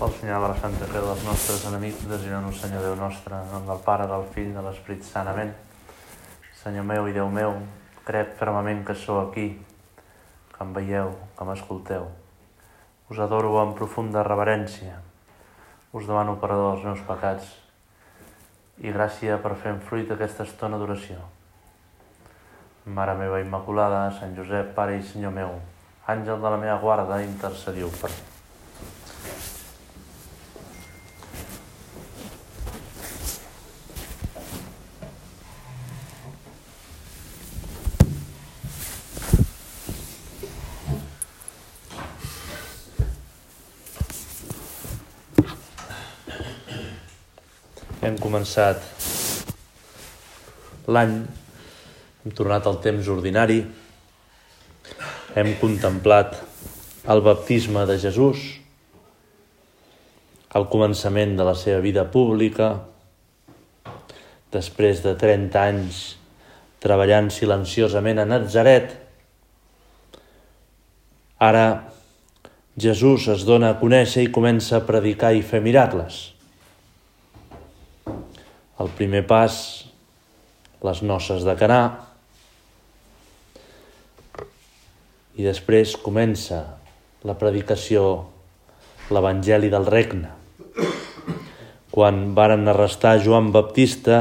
Pel senyal de la Santa Creu dels nostres enemics, designem-nos, Senyor Déu nostre, en nom del Pare, del Fill, de l'Esperit Sant. Senyor meu i Déu meu, crec fermament que sou aquí, que em veieu, que m'escolteu. Us adoro amb profunda reverència. Us demano perdó dels meus pecats i gràcia per fer en fruit aquesta estona d'oració. Mare meva Immaculada, Sant Josep, Pare i Senyor meu, àngel de la meva guarda, intercediu per mi. Hem començat l'any, hem tornat al temps ordinari, hem contemplat el baptisme de Jesús, el començament de la seva vida pública, després de 30 anys treballant silenciosament a Nazaret, ara Jesús es dona a conèixer i comença a predicar i fer miracles. El primer pas, les noces de Canà, i després comença la predicació, l'Evangeli del Regne. Quan varen arrestar Joan Baptista,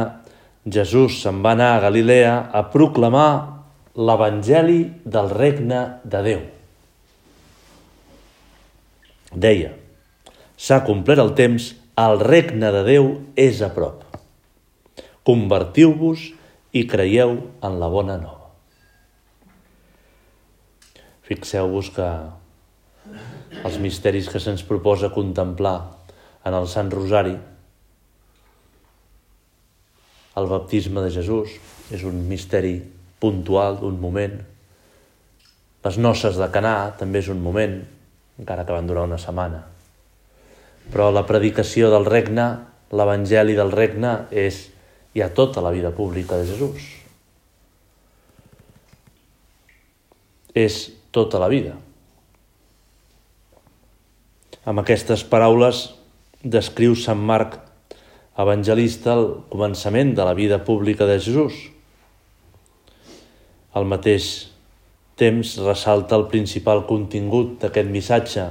Jesús se'n va anar a Galilea a proclamar l'Evangeli del Regne de Déu. Deia, s'ha complert el temps, el Regne de Déu és a prop. Convertiu-vos i creieu en la bona nova. Fixeu-vos que els misteris que se'ns proposa contemplar en el Sant Rosari, el baptisme de Jesús és un misteri puntual d'un moment. Les noces de Canà també és un moment, encara que van durar una setmana. Però la predicació del regne, l'evangeli del regne, és hi ha tota la vida pública de Jesús. És tota la vida. Amb aquestes paraules descriu Sant Marc evangelista el començament de la vida pública de Jesús. Al mateix temps ressalta el principal contingut d'aquest missatge.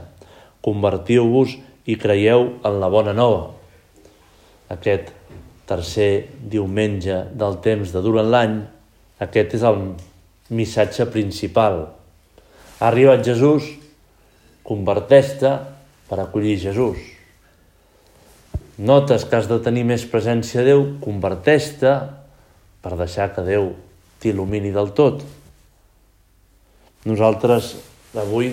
Convertiu-vos i creieu en la bona nova. Aquest tercer diumenge del temps de durant l'any, aquest és el missatge principal. Ha arribat Jesús, converteix-te per acollir Jesús. Notes que has de tenir més presència a Déu, converteix-te per deixar que Déu t'il·lumini del tot. Nosaltres avui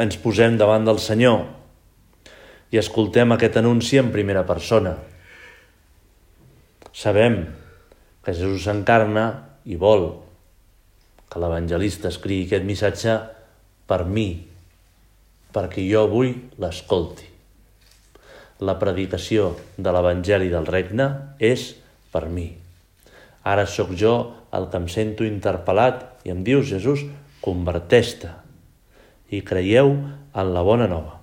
ens posem davant del Senyor i escoltem aquest anunci en primera persona. Sabem que Jesús s'encarna i vol que l'evangelista escrigui aquest missatge per mi, perquè jo vull l'escolti. La predicació de l'Evangeli del Regne és per mi. Ara sóc jo el que em sento interpel·lat i em dius, Jesús, converteix-te i creieu en la bona nova.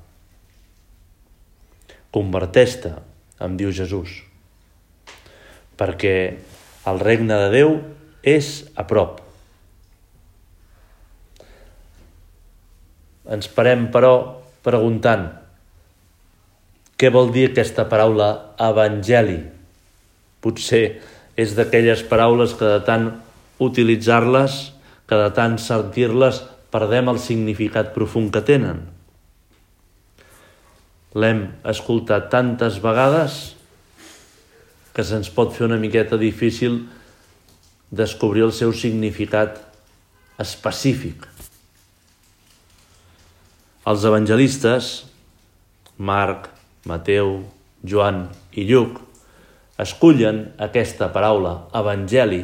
Converteix-te, em diu Jesús perquè el regne de Déu és a prop. Ens parem, però, preguntant què vol dir aquesta paraula evangeli? Potser és d'aquelles paraules que de tant utilitzar-les, que de tant sentir-les, perdem el significat profund que tenen. L'hem escoltat tantes vegades que se'ns pot fer una miqueta difícil descobrir el seu significat específic. Els evangelistes, Marc, Mateu, Joan i Lluc, escullen aquesta paraula, evangeli,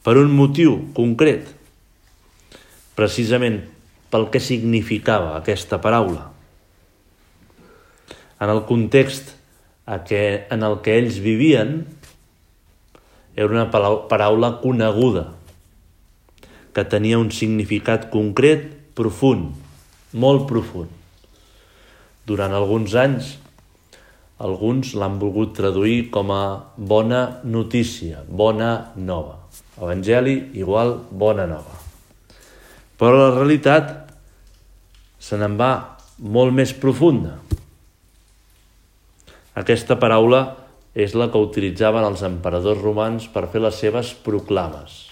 per un motiu concret, precisament pel que significava aquesta paraula. En el context a que, en el que ells vivien era una paraula coneguda, que tenia un significat concret, profund, molt profund. durant alguns anys. Alguns l'han volgut traduir com a bona notícia, bona nova. Evangeli igual bona nova. Però la realitat se n'en va molt més profunda. Aquesta paraula és la que utilitzaven els emperadors romans per fer les seves proclames.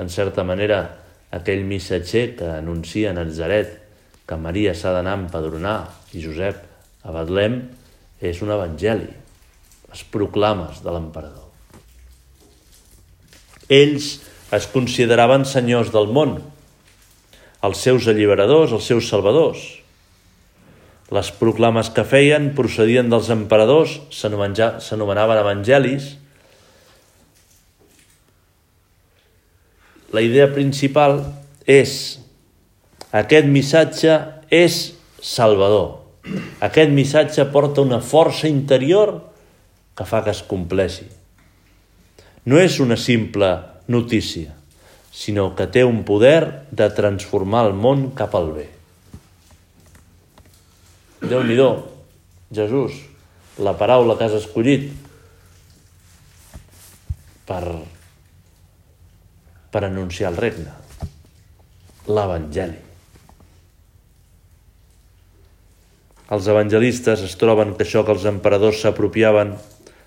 En certa manera, aquell missatger que anuncia a Nazaret que Maria s'ha d'anar a empadronar i Josep a Betlem és un evangeli, les proclames de l'emperador. Ells es consideraven senyors del món, els seus alliberadors, els seus salvadors. Les proclames que feien procedien dels emperadors, s'anomenaven evangelis. La idea principal és aquest missatge és salvador. Aquest missatge porta una força interior que fa que es compleixi no és una simple notícia, sinó que té un poder de transformar el món cap al bé. Déu nhi Jesús, la paraula que has escollit per, per anunciar el regne, l'Evangeli. Els evangelistes es troben que això que els emperadors s'apropiaven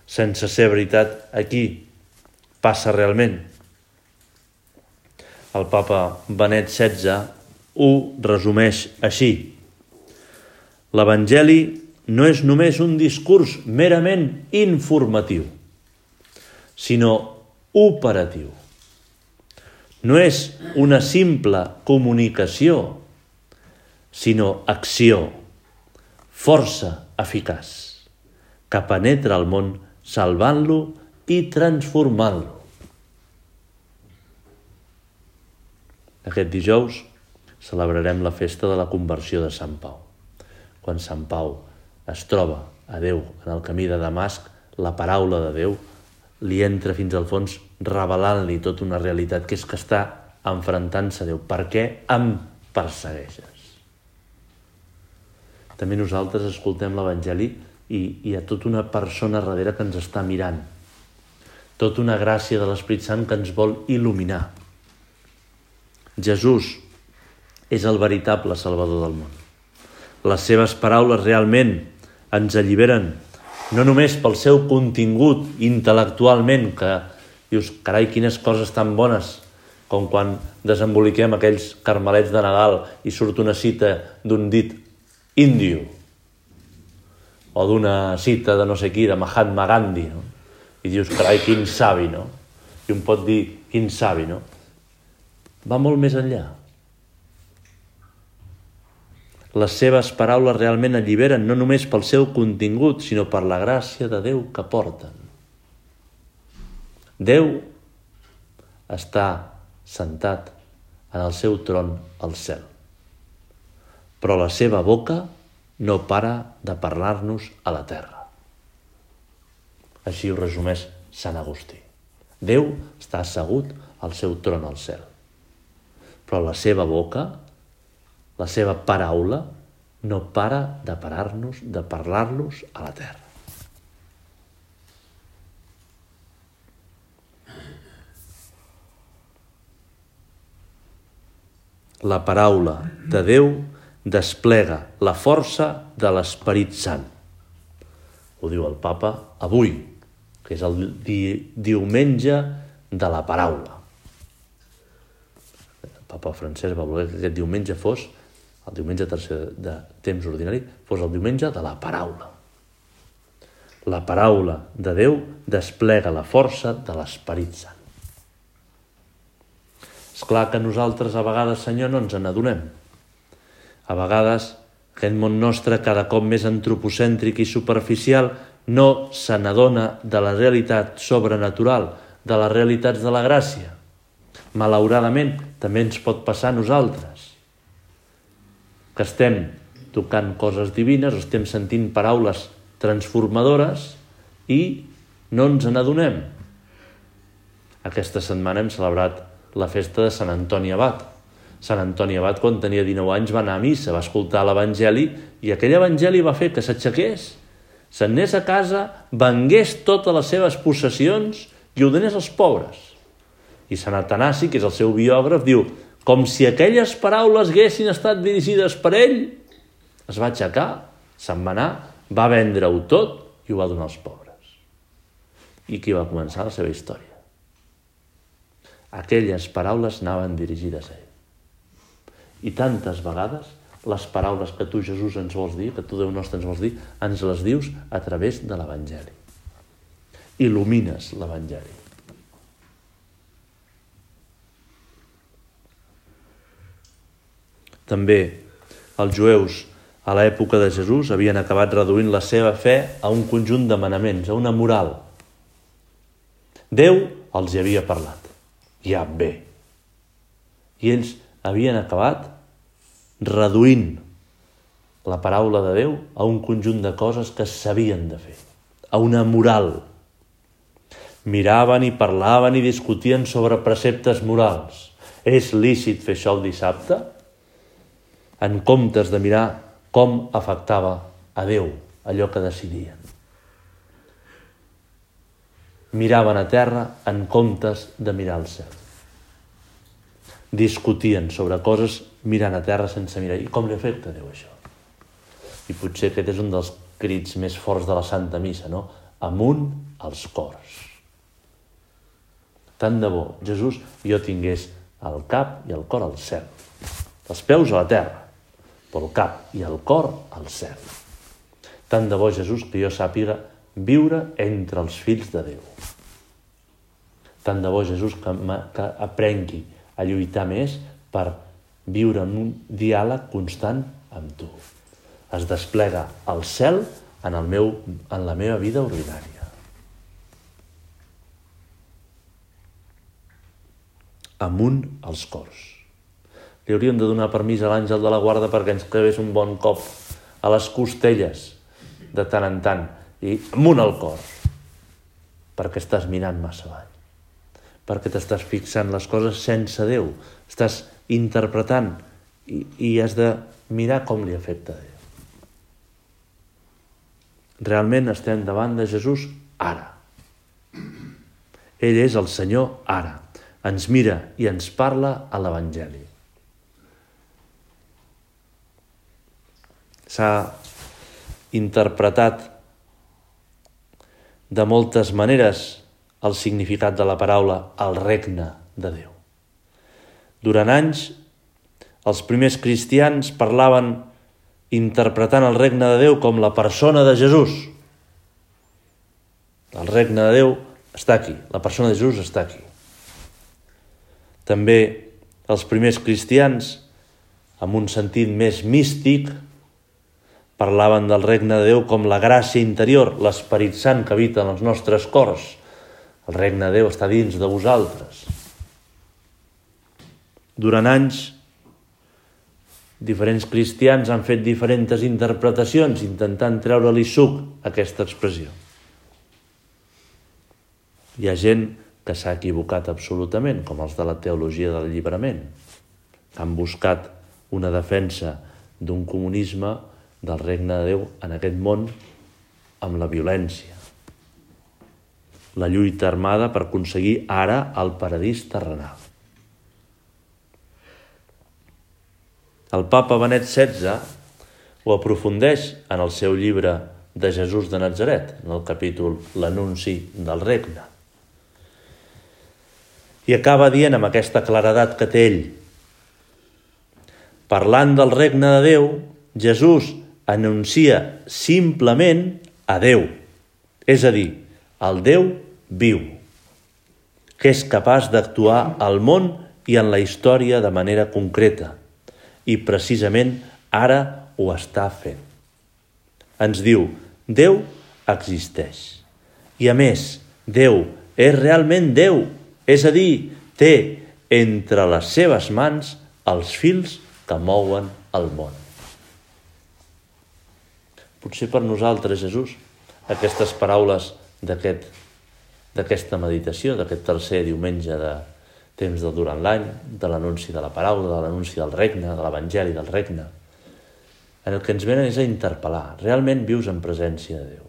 sense ser veritat aquí passa realment. El papa Benet XVI ho resumeix així. L'Evangeli no és només un discurs merament informatiu, sinó operatiu. No és una simple comunicació, sinó acció, força eficaç, que penetra el món salvant-lo i transformant-lo. Aquest dijous celebrarem la festa de la conversió de Sant Pau. Quan Sant Pau es troba a Déu en el camí de Damasc, la paraula de Déu li entra fins al fons revelant-li tota una realitat que és que està enfrontant-se a Déu. Per què em persegueixes? També nosaltres escoltem l'Evangeli i hi ha tota una persona darrere que ens està mirant, tota una gràcia de l'Esprit Sant que ens vol il·luminar. Jesús és el veritable Salvador del món. Les seves paraules realment ens alliberen, no només pel seu contingut intel·lectualment, que dius, carai, quines coses tan bones, com quan desemboliquem aquells carmelets de Nadal i surt una cita d'un dit índio, o d'una cita de no sé qui, de Mahatma Gandhi, no? i dius, carai, quin savi, no? I un pot dir, quin savi, no? Va molt més enllà. Les seves paraules realment alliberen no només pel seu contingut, sinó per la gràcia de Déu que porten. Déu està sentat en el seu tron al cel. Però la seva boca no para de parlar-nos a la terra. Així ho resumeix Sant Agustí. Déu està assegut al seu tron al cel. Però la seva boca, la seva paraula, no para de parar-nos, de parlar-los a la terra. La paraula de Déu desplega la força de l'Esperit Sant. Ho diu el papa avui, que és el di diumenge de la paraula. El papa Francesc va voler que aquest diumenge fos, el diumenge tercer de temps ordinari, fos el diumenge de la paraula. La paraula de Déu desplega la força de l'Esperit Sant. És clar que nosaltres a vegades, Senyor, no ens n'adonem. A vegades aquest món nostre cada cop més antropocèntric i superficial no se n'adona de la realitat sobrenatural, de les realitats de la gràcia. Malauradament, també ens pot passar a nosaltres, que estem tocant coses divines, estem sentint paraules transformadores i no ens n'adonem. Aquesta setmana hem celebrat la festa de Sant Antoni Abat, Sant Antoni Abat, quan tenia 19 anys, va anar a missa, va escoltar l'Evangeli i aquell Evangeli va fer que s'aixequés, se'n anés a casa, vengués totes les seves possessions i ho donés als pobres. I Sant Atanasi, que és el seu biògraf, diu com si aquelles paraules haguessin estat dirigides per ell, es va aixecar, se'n va anar, va vendre-ho tot i ho va donar als pobres. I qui va començar la seva història? Aquelles paraules anaven dirigides a ell. I tantes vegades les paraules que tu, Jesús, ens vols dir, que tu, Déu nostre, ens vols dir, ens les dius a través de l'Evangeli. Il·lumines l'Evangeli. També els jueus a l'època de Jesús havien acabat reduint la seva fe a un conjunt de manaments, a una moral. Déu els hi havia parlat. Ja bé. I ells havien acabat reduint la paraula de Déu a un conjunt de coses que s'havien de fer, a una moral. Miraven i parlaven i discutien sobre preceptes morals. És lícit fer això el dissabte? En comptes de mirar com afectava a Déu allò que decidien. Miraven a terra en comptes de mirar al cel. Discutien sobre coses mirant a terra sense mirar. I com li afecta a Déu això? I potser aquest és un dels crits més forts de la Santa Missa, no? Amunt als cors. Tant de bo Jesús jo tingués el cap i el cor al cel, els peus a la terra, pel cap i el cor al cel. Tant de bo, Jesús, que jo sàpiga viure entre els fills de Déu. Tant de bo, Jesús, que, que aprengui a lluitar més per viure en un diàleg constant amb tu. Es desplega el cel en, el meu, en la meva vida ordinària. Amunt als cors li hauríem de donar permís a l'àngel de la guarda perquè ens clavés un bon cop a les costelles de tant en tant i amunt al cor. Perquè estàs mirant massa avall. Perquè t'estàs fixant les coses sense Déu. Estàs interpretant i, i has de mirar com li afecta a Déu. Realment estem davant de Jesús ara. Ell és el Senyor ara. Ens mira i ens parla a l'Evangeli s'ha interpretat de moltes maneres el significat de la paraula el regne de Déu. Durant anys, els primers cristians parlaven interpretant el regne de Déu com la persona de Jesús. El regne de Déu està aquí, la persona de Jesús està aquí. També els primers cristians, amb un sentit més místic, Parlaven del regne de Déu com la gràcia interior, l'Esperit Sant que habita en els nostres cors. El regne de Déu està dins de vosaltres. Durant anys, diferents cristians han fet diferents interpretacions intentant treure-li suc a aquesta expressió. Hi ha gent que s'ha equivocat absolutament, com els de la teologia del lliberament, que han buscat una defensa d'un comunisme del regne de Déu en aquest món amb la violència. La lluita armada per aconseguir ara el paradís terrenal. El papa Benet XVI ho aprofundeix en el seu llibre de Jesús de Nazaret, en el capítol L'anunci del regne. I acaba dient amb aquesta claredat que té ell. Parlant del regne de Déu, Jesús anuncia simplement a Déu, és a dir, el Déu viu, que és capaç d'actuar al món i en la història de manera concreta, i precisament ara ho està fent. Ens diu, Déu existeix. I a més, Déu és realment Déu, és a dir, té entre les seves mans els fils que mouen el món. Potser per nosaltres, Jesús, aquestes paraules d'aquesta aquest, meditació, d'aquest tercer diumenge de, temps de durant l'any, de l'anunci de la paraula, de l'anunci del regne, de l'evangeli del regne, en el que ens venen és a interpel·lar. Realment vius en presència de Déu.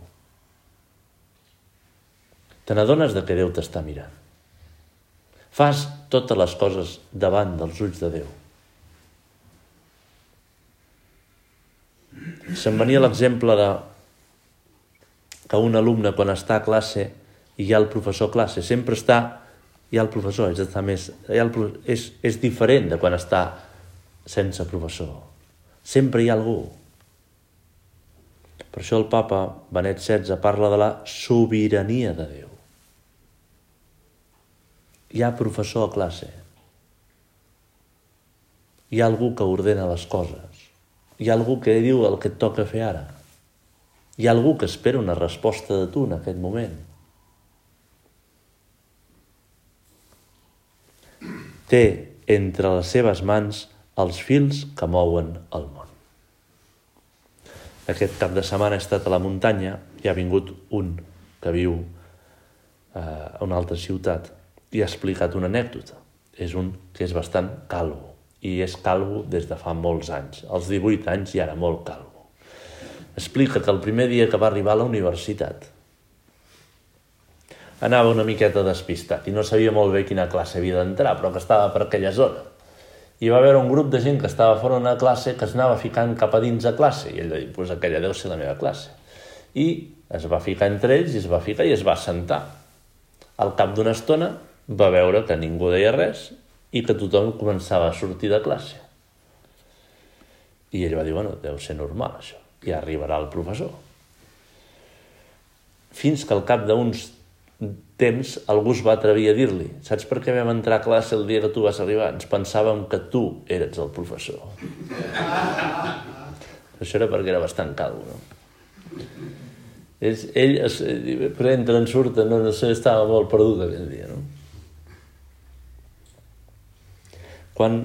Te n'adones de que Déu t'està mirant. Fas totes les coses davant dels ulls de Déu. Se'm venia l'exemple de que un alumne quan està a classe i hi ha el professor a classe sempre està hi ha el professor, és, està més, hi ha el, és, és diferent de quan està sense professor. Sempre hi ha algú. Per això el papa Benet XVI parla de la sobirania de Déu. Hi ha professor a classe. Hi ha algú que ordena les coses. Hi ha algú que diu el que et toca fer ara. Hi ha algú que espera una resposta de tu en aquest moment. Té entre les seves mans els fils que mouen el món. Aquest cap de setmana he estat a la muntanya i ha vingut un que viu eh, a una altra ciutat i ha explicat una anècdota. És un que és bastant calvo i és calvo des de fa molts anys, als 18 anys i ara molt calvo. Explica que el primer dia que va arribar a la universitat anava una miqueta despistat i no sabia molt bé quina classe havia d'entrar, però que estava per aquella zona. I va haver un grup de gent que estava fora d'una classe que es anava ficant cap a dins de classe i ell va dir, pues aquella deu ser la meva classe. I es va ficar entre ells i es va ficar i es va sentar. Al cap d'una estona va veure que ningú deia res i que tothom començava a sortir de classe. I ell va dir, bueno, deu ser normal això. Ja arribarà el professor. Fins que al cap d'uns temps algú es va atrevir a dir-li saps per què vam entrar a classe el dia que tu vas arribar? Ens pensàvem que tu eres el professor. Això era perquè era bastant calvo, no? És, ell es, però entra en surta, no, no sé, estava molt perdut aquell dia, no? Quan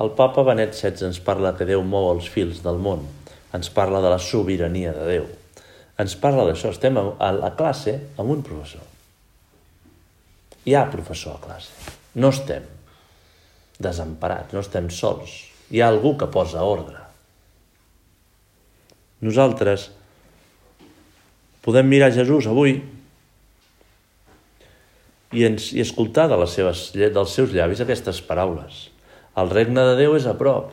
el papa Benet XVI ens parla que Déu mou els fils del món, ens parla de la sobirania de Déu, ens parla d'això, estem a la classe amb un professor hi ha professor a classe. No estem desemparats, no estem sols. Hi ha algú que posa ordre. Nosaltres podem mirar Jesús avui i, ens, i escoltar de les seves, dels seus llavis aquestes paraules. El regne de Déu és a prop.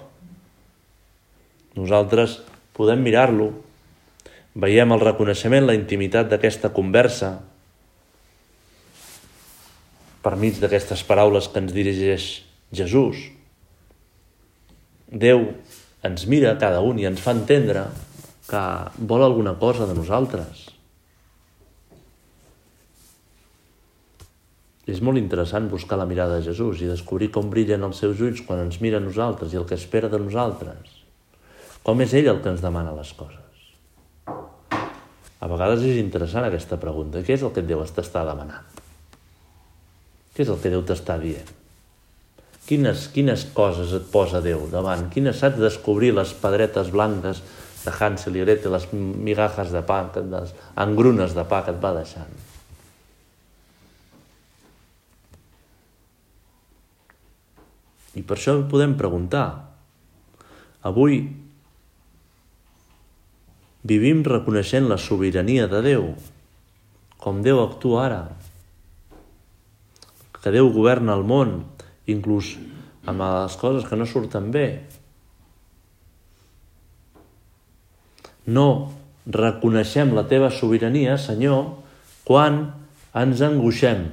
Nosaltres podem mirar-lo, veiem el reconeixement, la intimitat d'aquesta conversa, per mig d'aquestes paraules que ens dirigeix Jesús. Déu ens mira cada un i ens fa entendre que vol alguna cosa de nosaltres. És molt interessant buscar la mirada de Jesús i descobrir com brillen els seus ulls quan ens mira a nosaltres i el que espera de nosaltres. Com és ell el que ens demana les coses? A vegades és interessant aquesta pregunta. Què és el que Déu t'està demanant? Què és el que Déu t'està dient? Quines, quines coses et posa Déu davant? Quines saps descobrir les pedretes blanques de Hansel i Gretel, les migajes de pa, les engrunes de pa que et va deixant? I per això podem preguntar. Avui vivim reconeixent la sobirania de Déu, com Déu actua ara, que Déu governa el món, inclús amb les coses que no surten bé. No reconeixem la teva sobirania, Senyor, quan ens angoixem,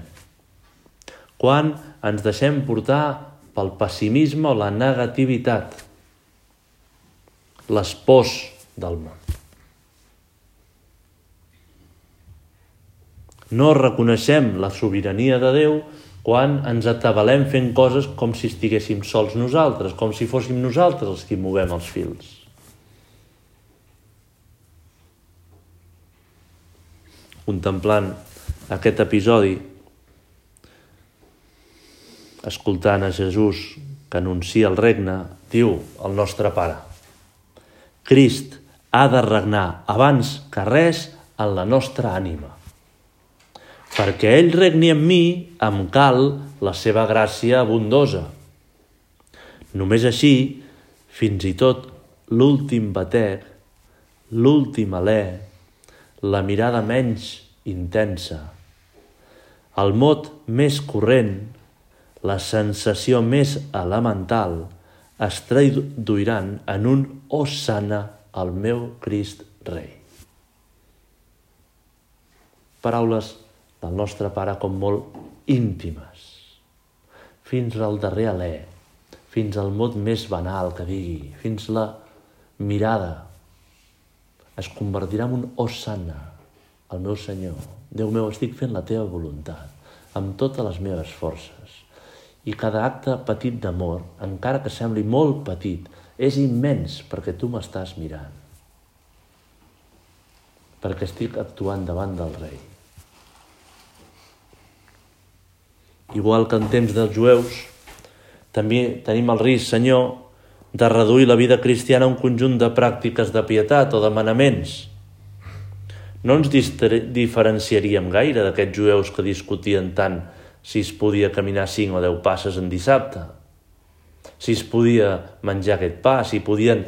quan ens deixem portar pel pessimisme o la negativitat, les pors del món. No reconeixem la sobirania de Déu quan ens atabalem fent coses com si estiguéssim sols nosaltres, com si fóssim nosaltres els que movem els fils. Contemplant aquest episodi, escoltant a Jesús que anuncia el regne, diu el nostre Pare, Crist ha de regnar abans que res en la nostra ànima. Perquè ell regni en mi, em cal la seva gràcia abundosa. Només així, fins i tot l'últim batec, l'últim alè, la mirada menys intensa, el mot més corrent, la sensació més elemental, es traduiran en un Osana al meu Crist Rei. Paraules del nostre Pare com molt íntimes, fins al darrer alè, fins al mot més banal que digui, fins la mirada, es convertirà en un Osana al meu Senyor. Déu meu, estic fent la teva voluntat, amb totes les meves forces. I cada acte petit d'amor, encara que sembli molt petit, és immens perquè tu m'estàs mirant. Perquè estic actuant davant del rei. Igual que en temps dels jueus, també tenim el risc, Senyor, de reduir la vida cristiana a un conjunt de pràctiques de pietat o de manaments, no ens diferenciaríem gaire d'aquests jueus que discutien tant si es podia caminar 5 o 10 passes en dissabte, si es podia menjar aquest pa, si podien,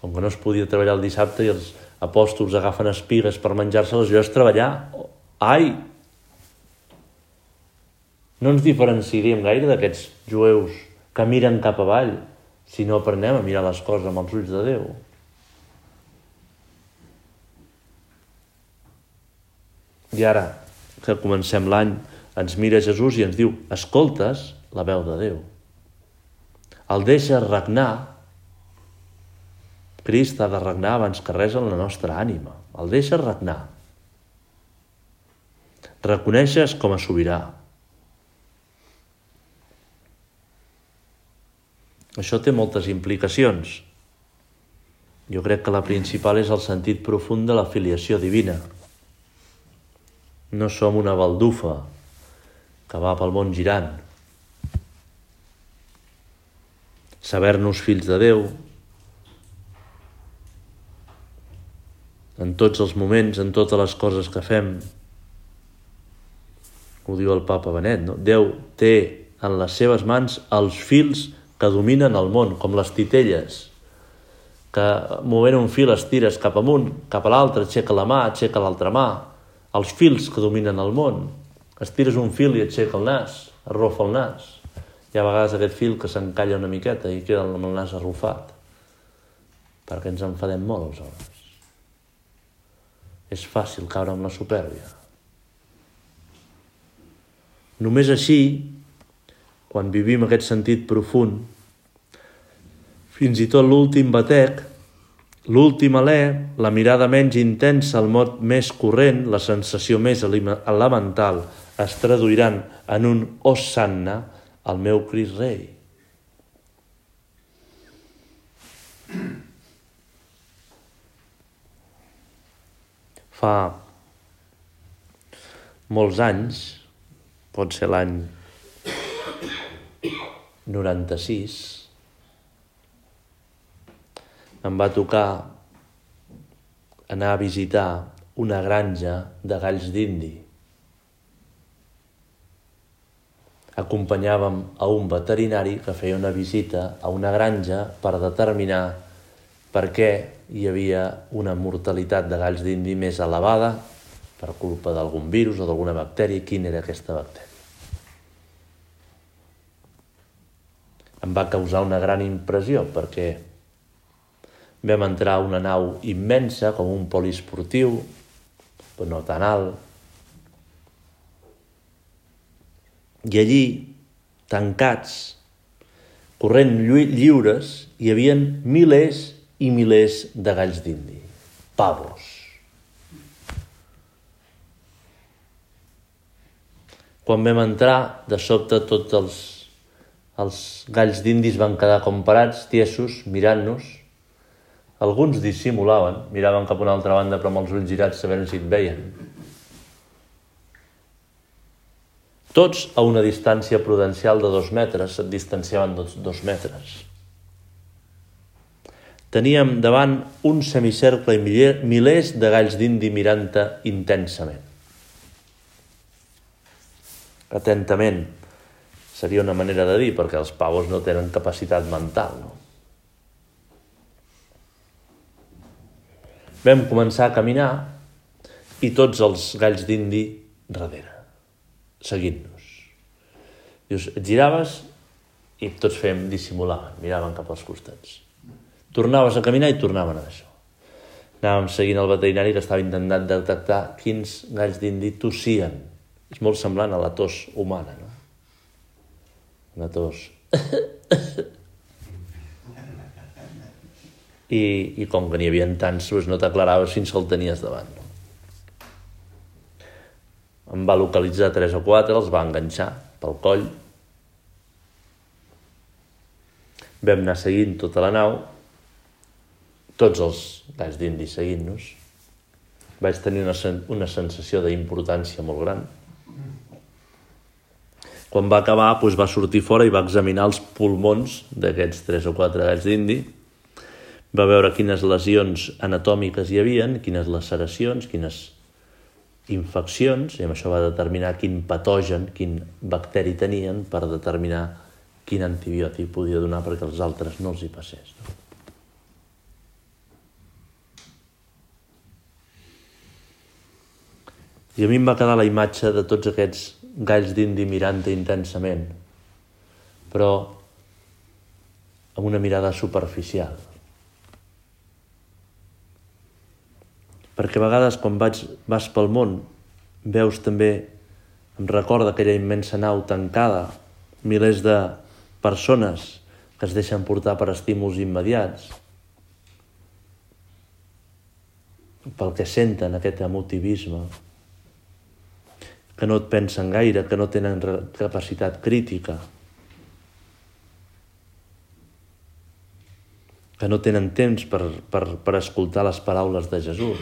com que no es podia treballar el dissabte i els apòstols agafen espigues per menjar-se-les, jo és treballar. Ai! No ens diferenciaríem gaire d'aquests jueus que miren cap avall si no aprenem a mirar les coses amb els ulls de Déu. I ara que comencem l'any, ens mira Jesús i ens diu, escoltes la veu de Déu. El deixa regnar, Crist ha de regnar abans que res en la nostra ànima. El deixa regnar. Reconeixes com a sobirà. Això té moltes implicacions. Jo crec que la principal és el sentit profund de la filiació divina. No som una baldufa que va pel món girant. Saber-nos fills de Déu en tots els moments, en totes les coses que fem. Ho diu el papa Benet, no? Déu té en les seves mans els fils que dominen el món, com les titelles, que movent un fil estires cap amunt, cap a l'altre, aixeca la mà, aixeca l'altra mà, els fils que dominen el món. Estires un fil i aixeca el nas, arrofa el nas. Hi ha vegades aquest fil que s'encalla una miqueta i queda amb el nas arrufat. Perquè ens enfadem molt, aleshores. És fàcil caure amb la supèrbia. Només així, quan vivim aquest sentit profund, fins i tot l'últim batec L'últim alè, la mirada menys intensa, el mot més corrent, la sensació més elemental, es traduiran en un Osanna al meu Cris Rei. Fa molts anys, pot ser l'any 96, em va tocar anar a visitar una granja de galls d'indi. Acompanyàvem a un veterinari que feia una visita a una granja per determinar per què hi havia una mortalitat de galls d'indi més elevada per culpa d'algun virus o d'alguna bactèria, quina era aquesta bactèria. Em va causar una gran impressió perquè Vam entrar a una nau immensa, com un poliesportiu, però no tan alt. I allí, tancats, corrent lliures, hi havien milers i milers de galls d'indi, pavos. Quan vam entrar, de sobte tots els, els galls d'indis van quedar com parats, tiesos, mirant-nos, alguns dissimulaven, miraven cap a una altra banda però amb els ulls girats sabent si et veien. Tots a una distància prudencial de dos metres, et distanciaven dos, dos metres. Teníem davant un semicercle i milers de galls d'indi mirant-te intensament. atentament. Seria una manera de dir, perquè els pavos no tenen capacitat mental. No? Vam començar a caminar i tots els galls d'indi darrere, seguint-nos. Dius, et giraves i tots fèiem dissimular, miraven cap als costats. Tornaves a caminar i tornaven a això. Anàvem seguint el veterinari que estava intentant detectar quins galls d'indi tossien. És molt semblant a la tos humana, no? Una tos. I, i com que n'hi havia tants, doncs no t'aclaraves fins que el tenies davant. Em va localitzar tres o quatre, els va enganxar pel coll. Vam anar seguint tota la nau, tots els galls d'indi seguint-nos. Vaig tenir una, una sensació d'importància molt gran. Quan va acabar, doncs va sortir fora i va examinar els pulmons d'aquests tres o quatre galls d'indi. Va veure quines lesions anatòmiques hi havien, quines laceracions, quines infeccions, i amb això va determinar quin patogen, quin bacteri tenien per determinar quin antibiòtic podia donar perquè els altres no els hi passés. No? I a mi em va quedar la imatge de tots aquests galls d'indi mirant intensament, però amb una mirada superficial, perquè a vegades quan vaig, vas pel món veus també, em recorda aquella immensa nau tancada, milers de persones que es deixen portar per estímuls immediats, pel que senten aquest emotivisme, que no et pensen gaire, que no tenen capacitat crítica, que no tenen temps per, per, per escoltar les paraules de Jesús.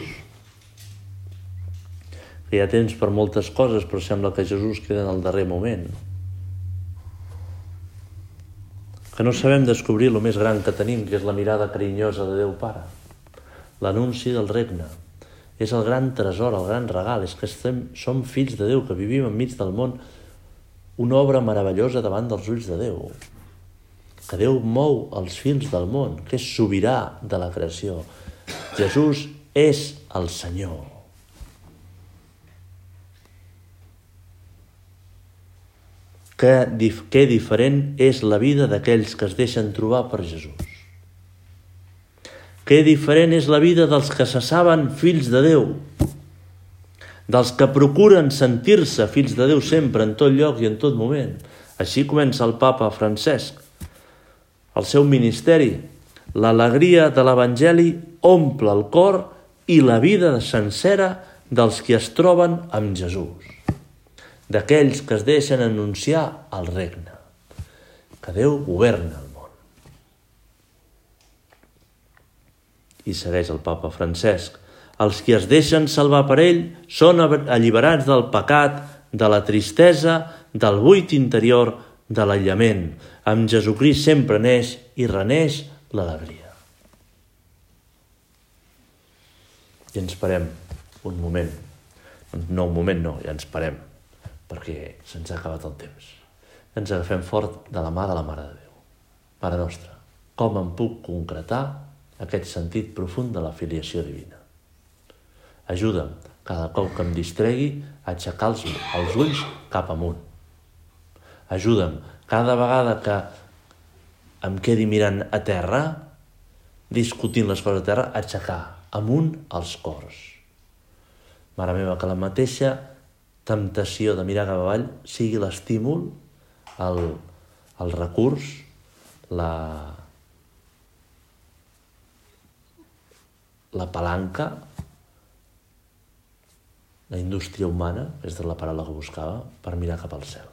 Que hi ha temps per moltes coses, però sembla que Jesús queda en el darrer moment. Que no sabem descobrir el més gran que tenim, que és la mirada carinyosa de Déu Pare. L'anunci del regne. És el gran tresor, el gran regal. És que estem, som fills de Déu, que vivim enmig del món una obra meravellosa davant dels ulls de Déu que Déu mou els fils del món, que és sobirà de la creació. Jesús és el Senyor. Que, que diferent és la vida d'aquells que es deixen trobar per Jesús. Que diferent és la vida dels que se saben fills de Déu, dels que procuren sentir-se fills de Déu sempre, en tot lloc i en tot moment. Així comença el papa Francesc el seu ministeri. L'alegria de l'Evangeli omple el cor i la vida sencera dels qui es troben amb Jesús, d'aquells que es deixen anunciar el regne, que Déu governa el món. I segueix el papa Francesc, els qui es deixen salvar per ell són alliberats del pecat, de la tristesa, del buit interior, de l'aïllament. Amb Jesucrist sempre neix i reneix l'alegria. I ens parem un moment. No un moment, no, ja ens parem, perquè se'ns ha acabat el temps. Ens agafem fort de la mà de la Mare de Déu. Mare nostra, com em puc concretar aquest sentit profund de la filiació divina? Ajuda'm, cada cop que em distregui, a aixecar els, els ulls cap amunt Ajuda'm, cada vegada que em quedi mirant a terra, discutint les coses a terra, aixecar amunt els cors. Mare meva, que la mateixa temptació de mirar cap avall sigui l'estímul, el, el recurs, la, la palanca, la indústria humana, és de la paraula que buscava, per mirar cap al cel.